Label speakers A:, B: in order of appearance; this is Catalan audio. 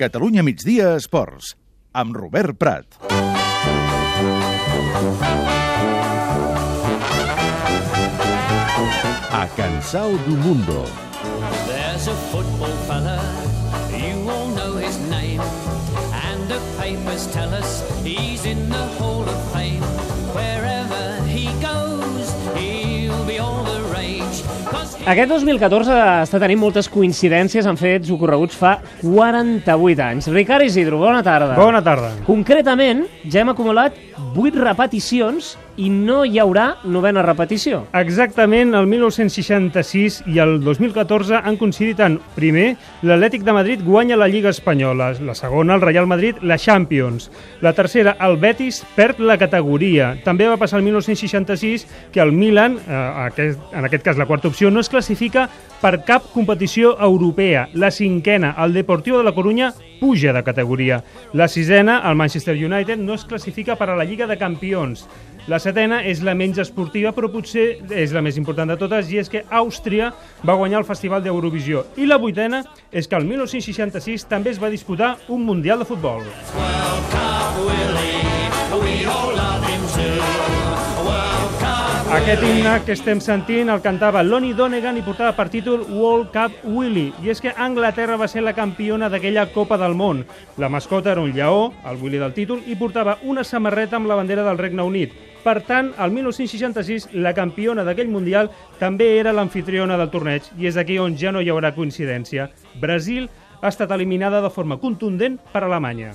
A: Catalunya migdia esports, amb Robert Prat. A Cansao do Mundo.
B: There's a football fella, you all know his name. And the papers tell us he's in the Hall of Fame.
C: Aquest 2014 està tenint moltes coincidències en fets ocorreguts fa 48 anys. Ricard Isidro, bona tarda.
D: Bona tarda.
C: Concretament, ja hem acumulat 8 repeticions i no hi haurà novena repetició.
D: Exactament, el 1966 i el 2014 han coincidit en, primer, l'Atlètic de Madrid guanya la Lliga Espanyola, la segona, el Real Madrid, la Champions, la tercera, el Betis perd la categoria. També va passar el 1966 que el Milan, eh, aquest, en aquest cas la quarta opció, no es classifica per cap competició europea. La cinquena, el Deportivo de la Corunya, puja de categoria. La sisena, el Manchester United, no es classifica per a la Lliga de Campions. La setena és la menys esportiva, però potser és la més important de totes, i és que Àustria va guanyar el Festival d'Eurovisió. I la vuitena és que el 1966 també es va disputar un Mundial de Futbol. Aquest himne que estem sentint el cantava Lonnie Donegan i portava per títol World Cup Willy. I és que Anglaterra va ser la campiona d'aquella Copa del Món. La mascota era un lleó, el Willy del títol, i portava una samarreta amb la bandera del Regne Unit. Per tant, el 1966, la campiona d'aquell Mundial també era l'anfitriona del torneig, i és aquí on ja no hi haurà coincidència. Brasil ha estat eliminada de forma contundent per Alemanya.